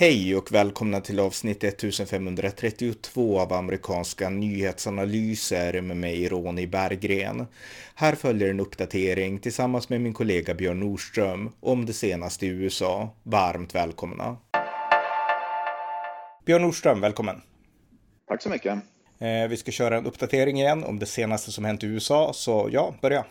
Hej och välkomna till avsnitt 1532 av amerikanska nyhetsanalyser med mig Ronny Berggren. Här följer en uppdatering tillsammans med min kollega Björn Nordström om det senaste i USA. Varmt välkomna! Björn Nordström, välkommen! Tack så mycket! Eh, vi ska köra en uppdatering igen om det senaste som hänt i USA, så ja, börja!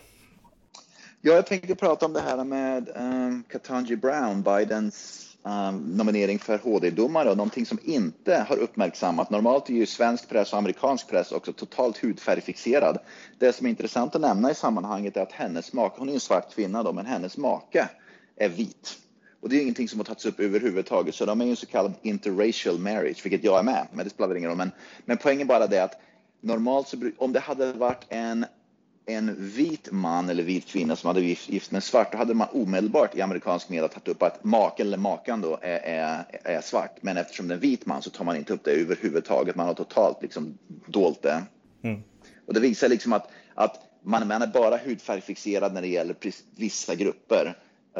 Ja, jag tänkte prata om det här med um, Ketanji Brown, Bidens Um, nominering för HD-domare och någonting som inte har uppmärksammat. Normalt är ju svensk press och amerikansk press också totalt hudfärgfixerad. Det som är intressant att nämna i sammanhanget är att hennes make, hon är en svart kvinna då, men hennes make är vit. Och det är ingenting som har tagits upp överhuvudtaget, så de är ju en så kallad interracial marriage, vilket jag är med, men det spelar ingen roll. Men, men poängen bara det att normalt så om det hade varit en en vit man eller vit kvinna som hade gift med en svart, då hade man omedelbart i amerikansk media tagit upp att maken eller makan då är, är, är, svart. Men eftersom det är en vit man så tar man inte upp det överhuvudtaget. Man har totalt liksom dolt det. Mm. Och det visar liksom att, att man, man är bara hudfärgfixerad när det gäller vissa grupper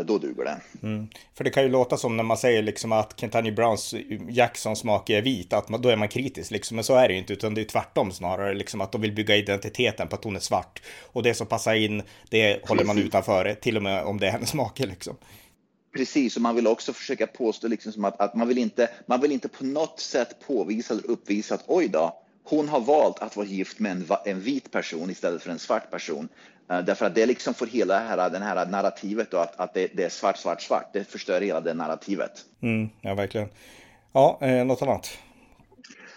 då duger det. Mm. För det kan ju låta som när man säger liksom att Kentucky Browns Jacksons smak är vit, att man, då är man kritisk liksom. Men så är det ju inte, utan det är tvärtom snarare, liksom att de vill bygga identiteten på att hon är svart. Och det som passar in, det håller man utanför, till och med om det är hennes smak liksom. Precis, och man vill också försöka påstå liksom som att, att man, vill inte, man vill inte på något sätt påvisa eller uppvisa att oj då, hon har valt att vara gift med en, en vit person istället för en svart person. Uh, därför att det liksom får hela det här, den här narrativet då, att, att det, det, är svart, svart, svart. Det förstör hela det narrativet. Mm, ja, verkligen. Ja, eh, något annat?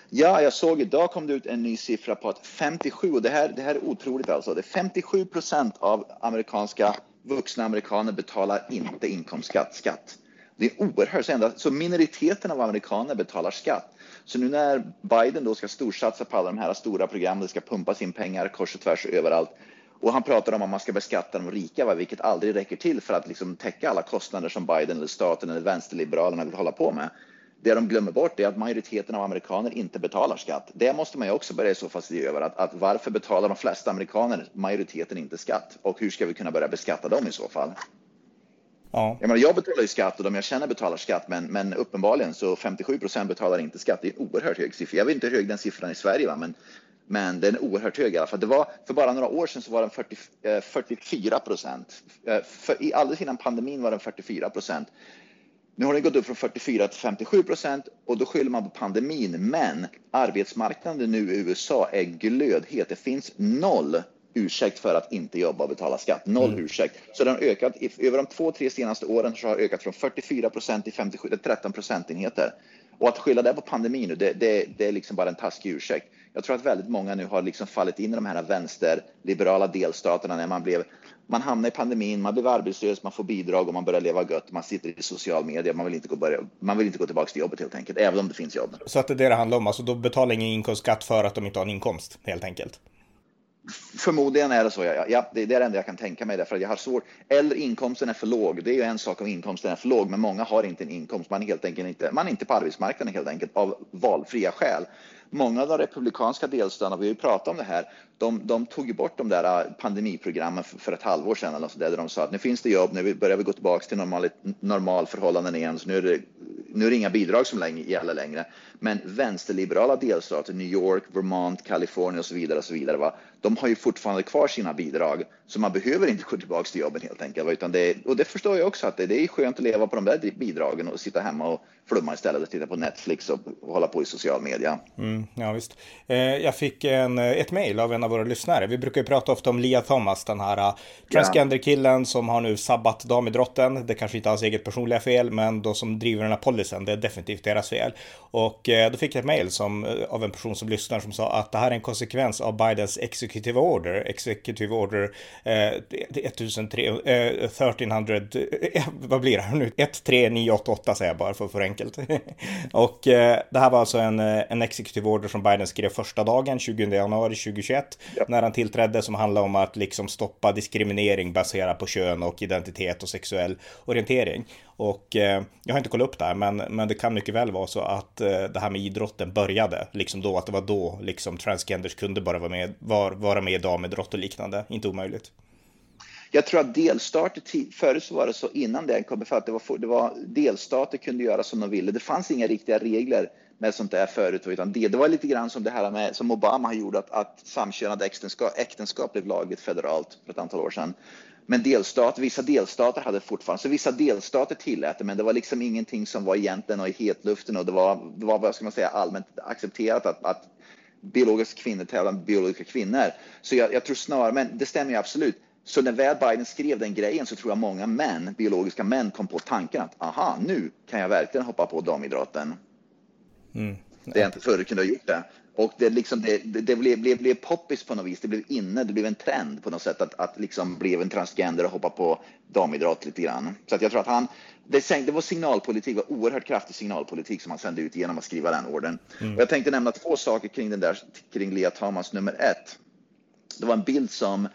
Ja, jag såg idag kom det ut en ny siffra på att 57, och det här, det här är otroligt alltså, det är 57 procent av amerikanska vuxna amerikaner betalar inte inkomstskatt. Skatt. Det är oerhört, så minoriteten av amerikaner betalar skatt. Så nu när Biden då ska storsatsa på alla de här stora programmen, det ska pumpas in pengar kors och tvärs överallt. Och han pratar om att man ska beskatta de rika, va? vilket aldrig räcker till för att liksom täcka alla kostnader som Biden eller staten eller vänsterliberalerna vill hålla på med. Det de glömmer bort är att majoriteten av amerikaner inte betalar skatt. Det måste man ju också börja i så fall se över. Att, att varför betalar de flesta amerikaner, majoriteten, inte skatt? Och hur ska vi kunna börja beskatta dem i så fall? Ja. Jag, menar, jag betalar ju skatt och de jag känner betalar skatt, men, men uppenbarligen så 57 procent betalar inte skatt. Det är en oerhört hög siffra. Jag vet inte hur hög den siffran i Sverige var, men, men den är oerhört hög i alla fall. Det var, för bara några år sedan så var den 40, eh, 44 procent. Eh, alldeles innan pandemin var den 44 procent. Nu har den gått upp från 44 till 57 procent och då skyller man på pandemin. Men arbetsmarknaden nu i USA är glödhet. Det finns noll ursäkt för att inte jobba och betala skatt. Noll mm. ursäkt. Så den har ökat, över de två, tre senaste åren så har det ökat från 44 procent till 57, 13 procentenheter. Och att skylla det på pandemin nu, det, det, det, är liksom bara en taskig ursäkt. Jag tror att väldigt många nu har liksom fallit in i de här vänsterliberala delstaterna när man blev man hamnar i pandemin, man blir arbetslös, man får bidrag och man börjar leva gött. Man sitter i social media, man vill inte gå, börja, man vill inte gå tillbaka till jobbet helt enkelt, även om det finns jobb. Så att det är det det handlar om, alltså då betalar ingen inkomstskatt för att de inte har en inkomst helt enkelt? Förmodligen är det så. Ja, ja, det är det enda jag kan tänka mig därför att jag har svårt. Eller inkomsten är för låg. Det är ju en sak om inkomsten är för låg, men många har inte en inkomst. Man är helt enkelt inte. Man är inte på arbetsmarknaden helt enkelt av valfria skäl. Många av de republikanska delstaterna, vi har ju pratat om det här, de, de tog ju bort de där äh, pandemiprogrammen för, för ett halvår sedan eller så där, där de sa att nu finns det jobb, nu börjar vi gå tillbaka till normal, normalförhållanden igen, så nu är, det, nu är det inga bidrag som länge, gäller längre. Men vänsterliberala delstater, New York, Vermont, Kalifornien och så vidare, och så vidare va? de har ju fortfarande kvar sina bidrag, så man behöver inte gå tillbaka till jobben helt enkelt. Utan det, och det förstår jag också att det, det är skönt att leva på de där bidragen och sitta hemma och flumma istället och titta på Netflix och, och hålla på i social media. Mm, ja, visst. Eh, jag fick en, ett mejl av en av våra lyssnare. Vi brukar ju prata ofta om Lia Thomas, den här uh, transgender-killen som har nu sabbat damidrotten. Det kanske inte är hans eget personliga fel, men de som driver den här policyn, det är definitivt deras fel. Och uh, då fick jag ett mejl uh, av en person som lyssnar som sa att det här är en konsekvens av Bidens executive order, executive order eh, 1300, eh, vad blir det här nu? 13988 säger jag bara för att få det enkelt. och det här var alltså en, en executive order som Biden skrev första dagen, 20 januari 2021 ja. när han tillträdde som handlar om att liksom stoppa diskriminering baserat på kön och identitet och sexuell orientering. Och eh, jag har inte kollat upp det här, men, men det kan mycket väl vara så att eh, det här med idrotten började liksom då, att det var då liksom transgenders kunde bara vara med, var, vara med i damidrott och liknande. Inte omöjligt. Jag tror att delstater, förut så var det så innan det kom, för att det var, det var delstater kunde göra som de ville. Det fanns inga riktiga regler med sånt där förut, utan det, det var lite grann som det här med, som Obama har gjort, att, att samkönade äktenskap, äktenskap blev lagligt federalt för ett antal år sedan. Men delstat, vissa delstater hade fortfarande, så vissa delstater tillät det, men det var liksom ingenting som var egentligen i hetluften och det var, det var vad ska man säga, allmänt accepterat att, att biologiska kvinnor tävlar med biologiska kvinnor. Så jag, jag tror snarare, men det stämmer ju absolut. Så när väl Biden skrev den grejen så tror jag många män, biologiska män, kom på tanken att aha, nu kan jag verkligen hoppa på damidrotten. Mm. Det jag inte förut kunde ha gjort det. Och det, liksom, det, det blev, blev, blev poppis på något vis. Det blev inne, det blev en trend på något sätt att, att liksom blev en transgender och hoppa på damidrott lite grann. Så att jag tror att han, det, det var signalpolitik, var oerhört kraftig signalpolitik som han sände ut genom att skriva den orden. Mm. Och jag tänkte nämna två saker kring den där, kring Lea Thomas nummer ett. Det var en bild som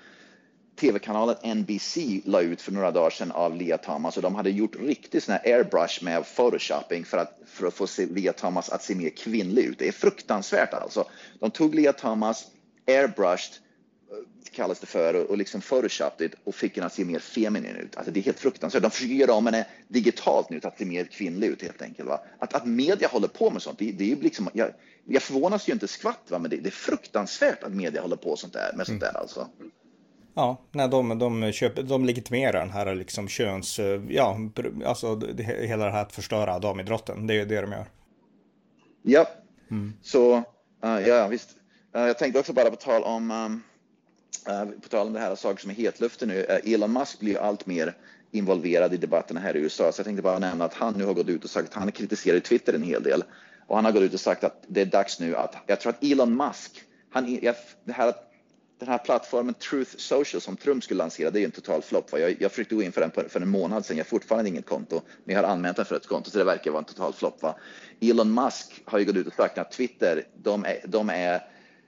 tv-kanalen NBC la ut för några dagar sedan av Lia Thomas och de hade gjort riktigt sån här airbrush med photoshopping för att, för att få se Lia Thomas att se mer kvinnlig ut. Det är fruktansvärt alltså. De tog Lia Thomas, airbrushed eh, kallas det för och liksom photoshopped och fick henne att se mer feminin ut. Alltså det är helt fruktansvärt. De försöker göra om henne digitalt nu till att se mer kvinnlig ut helt enkelt. Va? Att, att media håller på med sånt, det, det är liksom, jag, jag förvånas ju inte skvatt, va? men det, det, är fruktansvärt att media håller på sånt där, med sånt där alltså. Ja, nej, de, de, köper, de legitimerar den här liksom köns, ja, alltså det, hela det här att förstöra damidrotten. Det är det de gör. Ja, mm. så uh, ja visst. Uh, jag tänkte också bara på tal om, um, uh, på tal om det här saker som är hetluften nu. Elon Musk blir allt mer involverad i debatterna här i USA, så jag tänkte bara nämna att han nu har gått ut och sagt att han kritiserar Twitter en hel del. Och han har gått ut och sagt att det är dags nu att, jag tror att Elon Musk, han, jag, det här att den här plattformen Truth Social som Trump skulle lansera, det är ju en total flopp. Jag, jag försökte gå in för den för en månad sedan. Jag har fortfarande inget konto, men jag har anmält den för ett konto, så det verkar vara en total flopp. Elon Musk har ju gått ut och sagt att Twitter, de är, de är,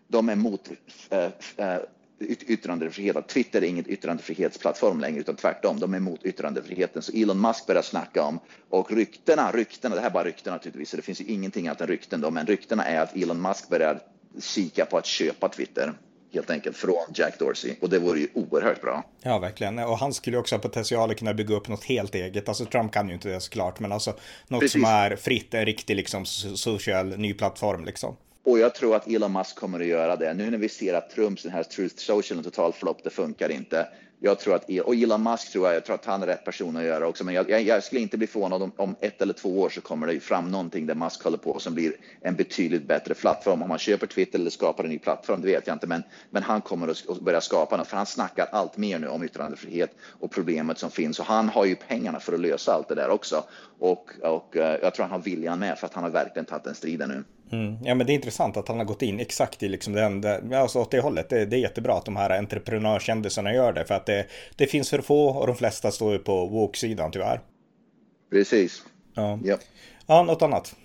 de är mot äh, äh, yttrandefrihet. Twitter är ingen yttrandefrihetsplattform längre, utan tvärtom, de är emot yttrandefriheten. Så Elon Musk börjar snacka om, och ryktena, ryktena, det här är bara rykten naturligtvis, så det finns ju ingenting annat än rykten då, men ryktena är att Elon Musk börjar kika på att köpa Twitter helt enkelt från Jack Dorsey och det vore ju oerhört bra. Ja, verkligen. Och han skulle också ha potential att kunna bygga upp något helt eget. Alltså Trump kan ju inte det såklart, men alltså något Precis. som är fritt, en riktig liksom social ny plattform liksom. Och jag tror att Elon Musk kommer att göra det. Nu när vi ser att Trumps den här Truth Social en total flopp, det funkar inte jag tror att, e- och Elon Musk tror jag, jag tror att han är rätt person att göra också, men jag, jag, jag skulle inte bli förvånad om, om ett eller två år så kommer det fram någonting där Musk håller på som blir en betydligt bättre plattform. Om han köper Twitter eller skapar en ny plattform, det vet jag inte, men, men han kommer att börja skapa något, för han snackar allt mer nu om yttrandefrihet och problemet som finns och han har ju pengarna för att lösa allt det där också. Och, och eh, jag tror han har viljan med för att han har verkligen tagit den striden nu. Mm. Ja men det är intressant att han har gått in exakt i liksom den, alltså åt det hållet. Det, det är jättebra att de här entreprenörskändisarna gör det för att det, det finns för få och de flesta står ju på woke-sidan tyvärr. Precis. Ja. ja. Ja, något annat?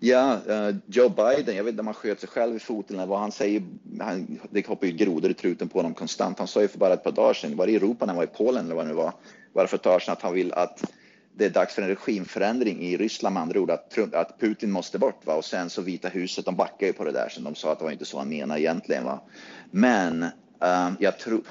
Ja, uh, Joe Biden, jag vet inte om han sköt sig själv i foten eller vad han säger. Han, det hoppar ju grodor i truten på honom konstant. Han sa ju för bara ett par dagar sedan, var det i Europa när han var i Polen eller vad det nu var, bara för ett tag sedan att han vill att det är dags för en regimförändring i Ryssland med andra ord, att, att Putin måste bort. Va? Och sen så Vita huset, de backar ju på det där, så de sa att det var inte så han menade egentligen. Va? Men um, jag tror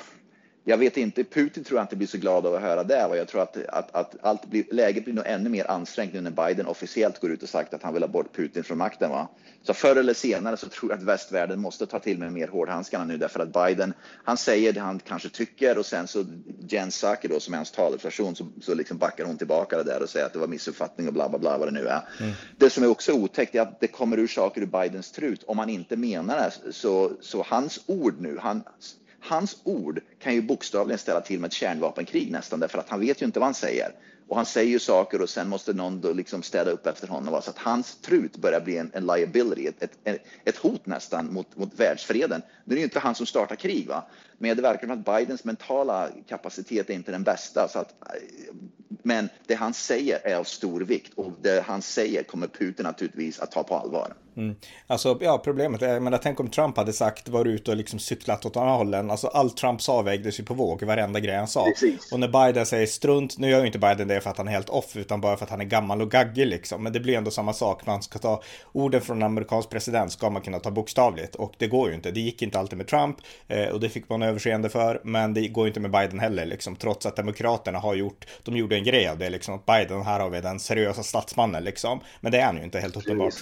jag vet inte, Putin tror jag inte blir så glad av att höra det. Va? Jag tror att, att, att allt blir, läget blir nog ännu mer ansträngt nu när Biden officiellt går ut och sagt att han vill ha bort Putin från makten. Va? Så förr eller senare så tror jag att västvärlden måste ta till med mer hårdhandskarna nu därför att Biden, han säger det han kanske tycker och sen så Jen Psaki då som är hans talesperson så, så liksom backar hon tillbaka det där och säger att det var missuppfattning och bla bla bla vad det nu är. Mm. Det som är också otäckt är att det kommer ur saker ur Bidens trut. Om han inte menar det så, så hans ord nu, han, Hans ord kan ju bokstavligen ställa till med ett kärnvapenkrig nästan därför att han vet ju inte vad han säger. Och han säger ju saker och sen måste någon då liksom städa upp efter honom. Så att hans trut börjar bli en, en liability, ett, ett, ett, hot nästan mot, mot världsfreden. Nu är det ju inte han som startar krig, va? Men det verkar som att Bidens mentala kapacitet är inte den bästa. Så att, men det han säger är av stor vikt och det han säger kommer Putin naturligtvis att ta på allvar. Mm. Alltså, ja, problemet är, jag menar, tänk om Trump hade sagt, var ute och liksom cyklat åt andra hållen. Alltså, allt Trump sa vägdes ju på våg, varenda grej han sa. Precis. Och när Biden säger strunt, nu gör ju inte Biden det för att han är helt off, utan bara för att han är gammal och gaggig liksom. Men det blir ändå samma sak, man ska ta orden från en amerikansk president, ska man kunna ta bokstavligt. Och det går ju inte, det gick inte alltid med Trump, eh, och det fick man överseende för, men det går ju inte med Biden heller, liksom. Trots att Demokraterna har gjort, de gjorde en grej av det, liksom. att Biden, här har vi den seriösa statsmannen, liksom. Men det är han ju inte, helt uppenbart.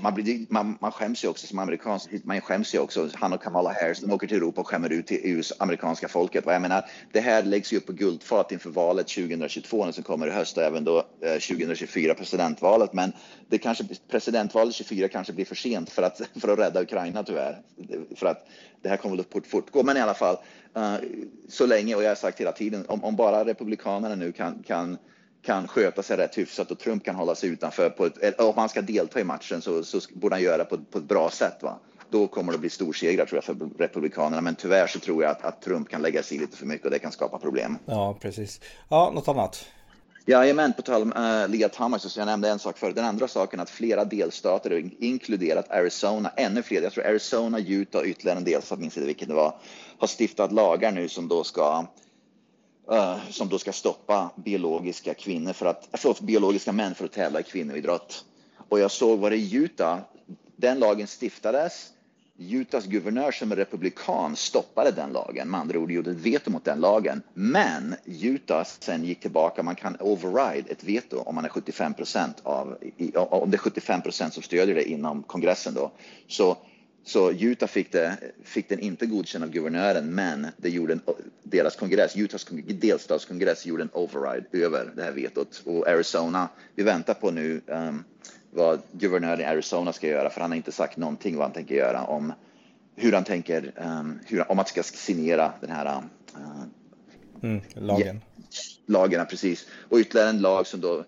Man, blir, man, man skäms ju också som amerikan. Man skäms ju också. Han och Kamala Harris, de åker till Europa och skämmer ut till EUs amerikanska folket. Jag menar, det här läggs ju upp på guldfat inför valet 2022 som kommer i höst och även då eh, 2024 presidentvalet. Men det kanske, presidentvalet 24 kanske blir för sent för att, för att rädda Ukraina tyvärr. För att det här kommer att fortgå. Men i alla fall, eh, så länge, och jag har sagt hela tiden, om, om bara republikanerna nu kan, kan kan sköta sig rätt hyfsat och Trump kan hålla sig utanför. På ett, om han ska delta i matchen så, så borde han göra det på, på ett bra sätt. Va? Då kommer det bli storsegrar tror jag för Republikanerna. Men tyvärr så tror jag att, att Trump kan lägga sig lite för mycket och det kan skapa problem. Ja, precis. Ja, något annat? Jajamän, på tal om uh, Lia Thomas, så jag nämnde en sak förut. Den andra saken att flera delstater, inkluderat Arizona, ännu fler, jag tror Arizona, Utah och ytterligare en delstat, minns inte vilken det var, har stiftat lagar nu som då ska Uh, som då ska stoppa biologiska kvinnor för att, förlåt, biologiska män för att tävla i kvinnoidrott. Och jag såg vad det i Utah, den lagen stiftades. Utahs guvernör som är republikan stoppade den lagen, med andra ord gjorde ett veto mot den lagen. Men Utah sen gick tillbaka, man kan override ett veto om man är 75 procent av, om det är 75 procent som stödjer det inom kongressen då. Så så Utah fick, det, fick den inte godkänd av guvernören, men det gjorde en, deras kongress, Utahs delstatskongress gjorde en override över det här vetot. Och Arizona, vi väntar på nu um, vad guvernören i Arizona ska göra, för han har inte sagt någonting vad han tänker göra om hur han tänker, um, hur, om att ska signera den här uh, mm, lagen. lagen, precis. Och ytterligare en lag som då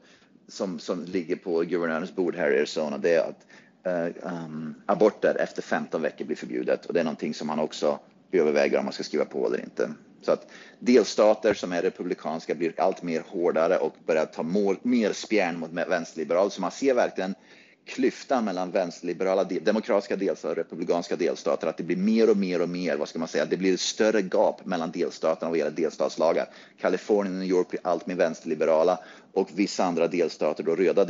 som, som ligger på guvernörens bord här i Arizona, det är att Eh, um, aborter efter 15 veckor blir förbjudet och det är någonting som man också överväger om man ska skriva på eller inte. Så att delstater som är republikanska blir allt mer hårdare och börjar ta mål, mer spjärn mot vänsterliberal. Så man ser verkligen klyftan mellan vänsterliberala, demokratiska delstater och republikanska delstater, att det blir mer och mer och mer, vad ska man säga, det blir ett större gap mellan delstaterna vad gäller delstatslagar. Kalifornien och New York blir allt mer vänsterliberala och vissa andra delstater, då röda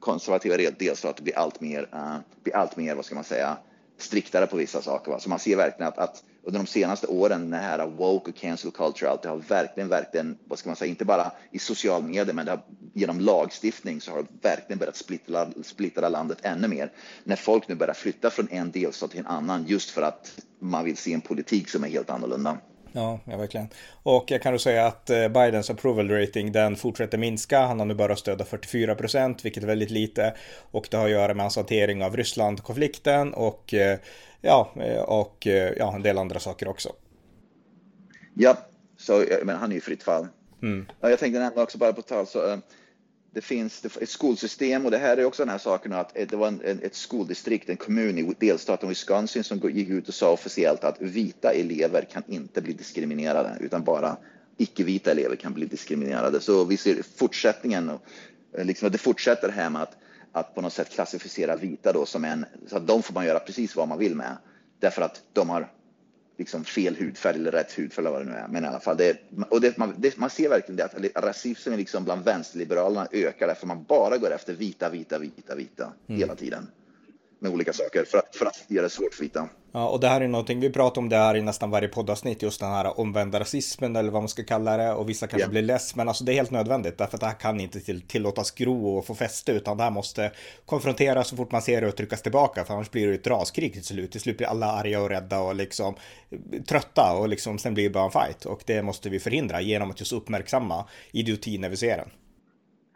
konservativa delstater blir allt mer, eh, uh, blir allt mer, vad ska man säga, striktare på vissa saker. Va? Så man ser verkligen att, att under de senaste åren, den här woke och cancel culture, allt det har verkligen, verkligen, vad ska man säga, inte bara i social media, men det har, genom lagstiftning så har det verkligen börjat splittra, splittra landet ännu mer. När folk nu börjar flytta från en delstat till en annan just för att man vill se en politik som är helt annorlunda. Ja, ja, verkligen. Och jag kan då säga att eh, Bidens approval rating den fortsätter minska. Han har nu bara stöd av 44 procent, vilket är väldigt lite. Och det har att göra med hans hantering av Ryssland-konflikten och eh, ja, eh, och ja, en del andra saker också. Ja, så men han är ju fritt fall. Mm. Jag tänkte nämna också bara på tal så det finns ett skolsystem och det här är också den här saken att eh, det var en, ett skoldistrikt, en kommun i delstaten Wisconsin som gick ut och sa officiellt att vita elever kan inte bli diskriminerade utan bara icke-vita elever kan bli diskriminerade. Så vi ser fortsättningen och eh, liksom det fortsätter här med att, att på något sätt klassificera vita då som en, så att de får man göra precis vad man vill med därför att de har liksom fel hudfärg eller rätt hudfärg eller vad det nu är. Men i alla fall, det, och det, man, det, man ser verkligen det att rasismen liksom bland vänsterliberalerna ökar därför man bara går efter vita, vita, vita, vita mm. hela tiden med olika saker för att, för att göra det svårt för vita. Ja, och det här är någonting, vi pratar om det här i nästan varje poddavsnitt, just den här omvända rasismen eller vad man ska kalla det. Och vissa kanske yeah. blir less, men alltså det är helt nödvändigt därför att det här kan inte till, tillåtas gro och få fäste, utan det här måste konfronteras så fort man ser det och tryckas tillbaka, för annars blir det ett raskrig till slut. Till slut blir alla arga och rädda och liksom trötta och liksom sen blir det bara en fight. Och det måste vi förhindra genom att just uppmärksamma idioti när vi ser den.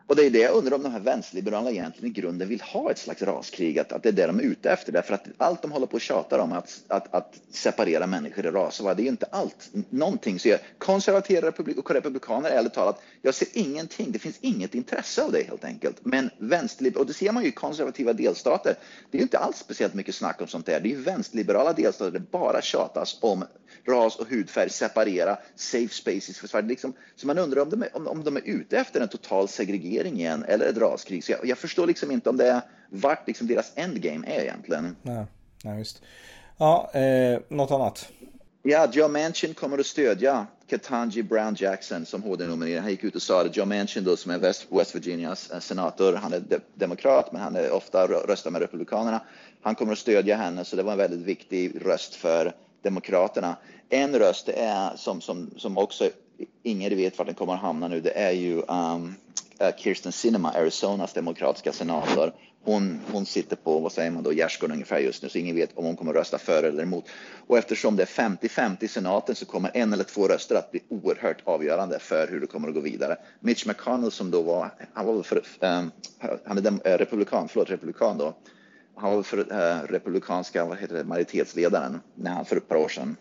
Och det är det jag undrar om de här vänsterliberalerna egentligen i grunden vill ha ett slags raskrig, att, att det är det de är ute efter. Därför att allt de håller på och tjatar om att, att, att separera människor i raser, det är ju inte allt. Någonting. Så jag, konservativa republik och republikaner, ärligt talat, jag ser ingenting. Det finns inget intresse av det helt enkelt. Men vänsterliberala, och det ser man ju i konservativa delstater, det är ju inte alls speciellt mycket snack om sånt där. Det är ju vänsterliberala delstater där det bara tjatas om ras och hudfärg, separera, safe spaces för Sverige. Liksom, så man undrar om de, är, om, om de är ute efter en total segregering igen eller ett raskrig. Så jag, jag, förstår liksom inte om det är vart liksom deras endgame är egentligen. Nej, nej just. Ja, eh, något annat? Ja, Joe Manchin kommer att stödja Ketanji Brown Jackson som HD-nominerad. Han gick ut och sa det. Joe Manchin då som är West, West Virginias eh, senator. Han är de demokrat, men han är ofta röstar med Republikanerna. Han kommer att stödja henne, så det var en väldigt viktig röst för Demokraterna. En röst är som, som, som också ingen vet var den kommer att hamna nu. Det är ju um, Kirsten Sinema, Arizonas demokratiska senator hon, hon sitter på, vad säger man då, gärdsgården ungefär just nu, så ingen vet om hon kommer att rösta för eller emot. Och eftersom det är 50-50 i senaten så kommer en eller två röster att bli oerhört avgörande för hur det kommer att gå vidare. Mitch McConnell som då var, han var för, um, han är dem, uh, republikan, förlåt, republikan då. Han var för uh, republikanska, vad heter det, majoritetsledaren när han för ett par år sedan.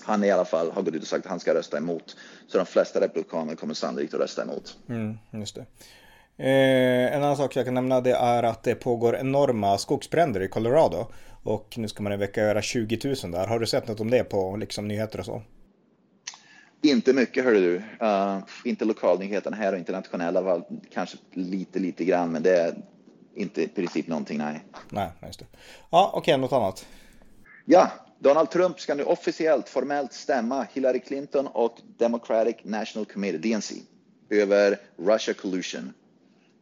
Han i alla fall har gått ut och sagt att han ska rösta emot. Så de flesta republikaner kommer sannolikt att rösta emot. Mm, just det. Eh, en annan sak jag kan nämna det är att det pågår enorma skogsbränder i Colorado. Och nu ska man en vecka göra 20 000 där. Har du sett något om det på liksom, nyheter och så? Inte mycket hörru du. Uh, inte lokalnyheterna här och internationella, kanske lite, lite grann, men det är inte i princip någonting, nej. Nej, just det. Ja, okej, okay, något annat? Ja, Donald Trump ska nu officiellt formellt stämma Hillary Clinton och Democratic National Committee, DNC, över Russia collusion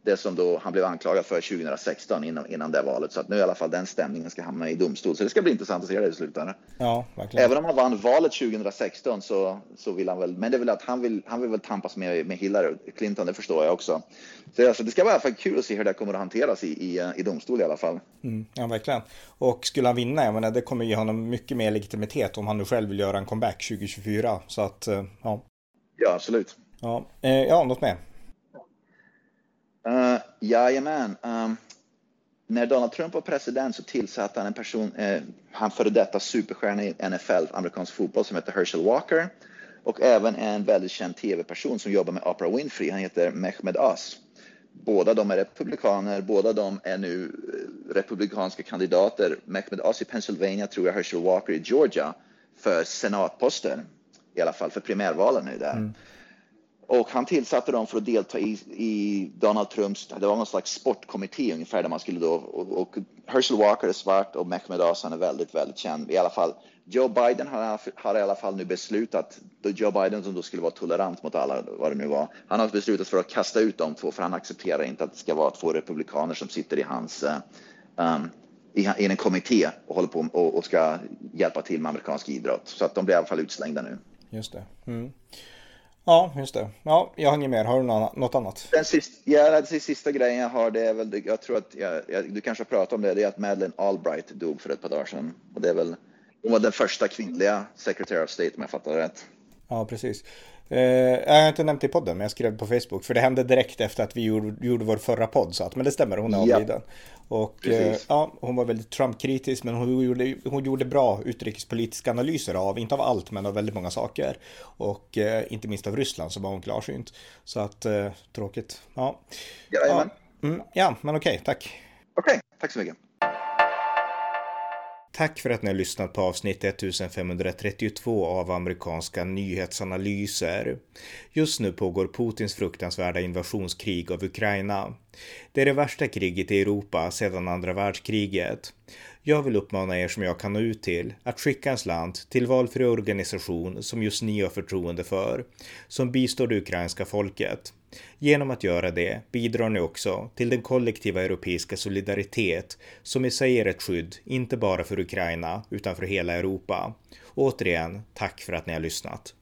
det som då han blev anklagad för 2016 innan, innan det valet. Så att nu i alla fall den stämningen ska hamna i domstol. Så det ska bli intressant att se det i slutändan. Ja, verkligen. Även om han vann valet 2016 så, så vill han väl, men det är väl att han vill, han vill väl tampas med, med Hillary Clinton, det förstår jag också. Så alltså, det ska vara i alla fall kul att se hur det kommer att hanteras i, i, i domstol i alla fall. Mm, ja, verkligen. Och skulle han vinna, jag menar, det kommer ge honom mycket mer legitimitet om han nu själv vill göra en comeback 2024. Så att, eh, ja. Ja, absolut. Ja, eh, ja något mer? Uh, jajamän. Um, när Donald Trump var president så tillsatte han en person, eh, han före detta superstjärna i NFL, amerikansk fotboll, som heter Herschel Walker. Och även en väldigt känd tv-person som jobbar med Oprah Winfrey, han heter Mehmed Oz. Båda de är republikaner, båda de är nu eh, republikanska kandidater. Mehmed Oz i Pennsylvania, tror jag, Herschel Walker i Georgia för senatposter. I alla fall för primärvalen nu där. Mm. Och han tillsatte dem för att delta i, i Donald Trumps, det var någon slags sportkommitté ungefär där man skulle då, och, och Herschel Walker är svart och Mehmed Asan är väldigt, väldigt känd. I alla fall, Joe Biden har, har i alla fall nu beslutat, då Joe Biden som då skulle vara tolerant mot alla, vad det nu var, han har beslutat för att kasta ut de två för han accepterar inte att det ska vara två republikaner som sitter i hans eh, um, i, i en kommitté och håller på och, och, ska hjälpa till med amerikansk idrott. Så att de blir i alla fall utslängda nu. Just det. Mm. Ja, just det. Ja, jag har inget mer. Har du något annat? Den sista, ja, den sista grejen jag har, det är väl, jag tror att jag, jag, du kanske har pratat om det, det är att Madeleine Albright dog för ett par dagar sedan. Och det är väl, hon var den första kvinnliga Secretary of State om jag fattar rätt. Ja, precis. Eh, jag har inte nämnt det i podden, men jag skrev på Facebook. För det hände direkt efter att vi gjorde, gjorde vår förra podd. Så att, men det stämmer, hon är avliden. Och eh, ja, hon var väldigt Trump-kritisk, men hon gjorde, hon gjorde bra utrikespolitiska analyser av, inte av allt, men av väldigt många saker. Och eh, inte minst av Ryssland, så var hon klarsynt. Så att, eh, tråkigt. Ja, ja, mm, ja men okej, okay, tack. Okej, okay, tack så mycket. Tack för att ni har lyssnat på avsnitt 1532 av amerikanska nyhetsanalyser. Just nu pågår Putins fruktansvärda invasionskrig av Ukraina. Det är det värsta kriget i Europa sedan andra världskriget. Jag vill uppmana er som jag kan nå ut till att skicka en slant till valfri organisation som just ni har förtroende för, som bistår det ukrainska folket. Genom att göra det bidrar ni också till den kollektiva europeiska solidaritet som i sig är ett skydd, inte bara för Ukraina, utan för hela Europa. Återigen, tack för att ni har lyssnat.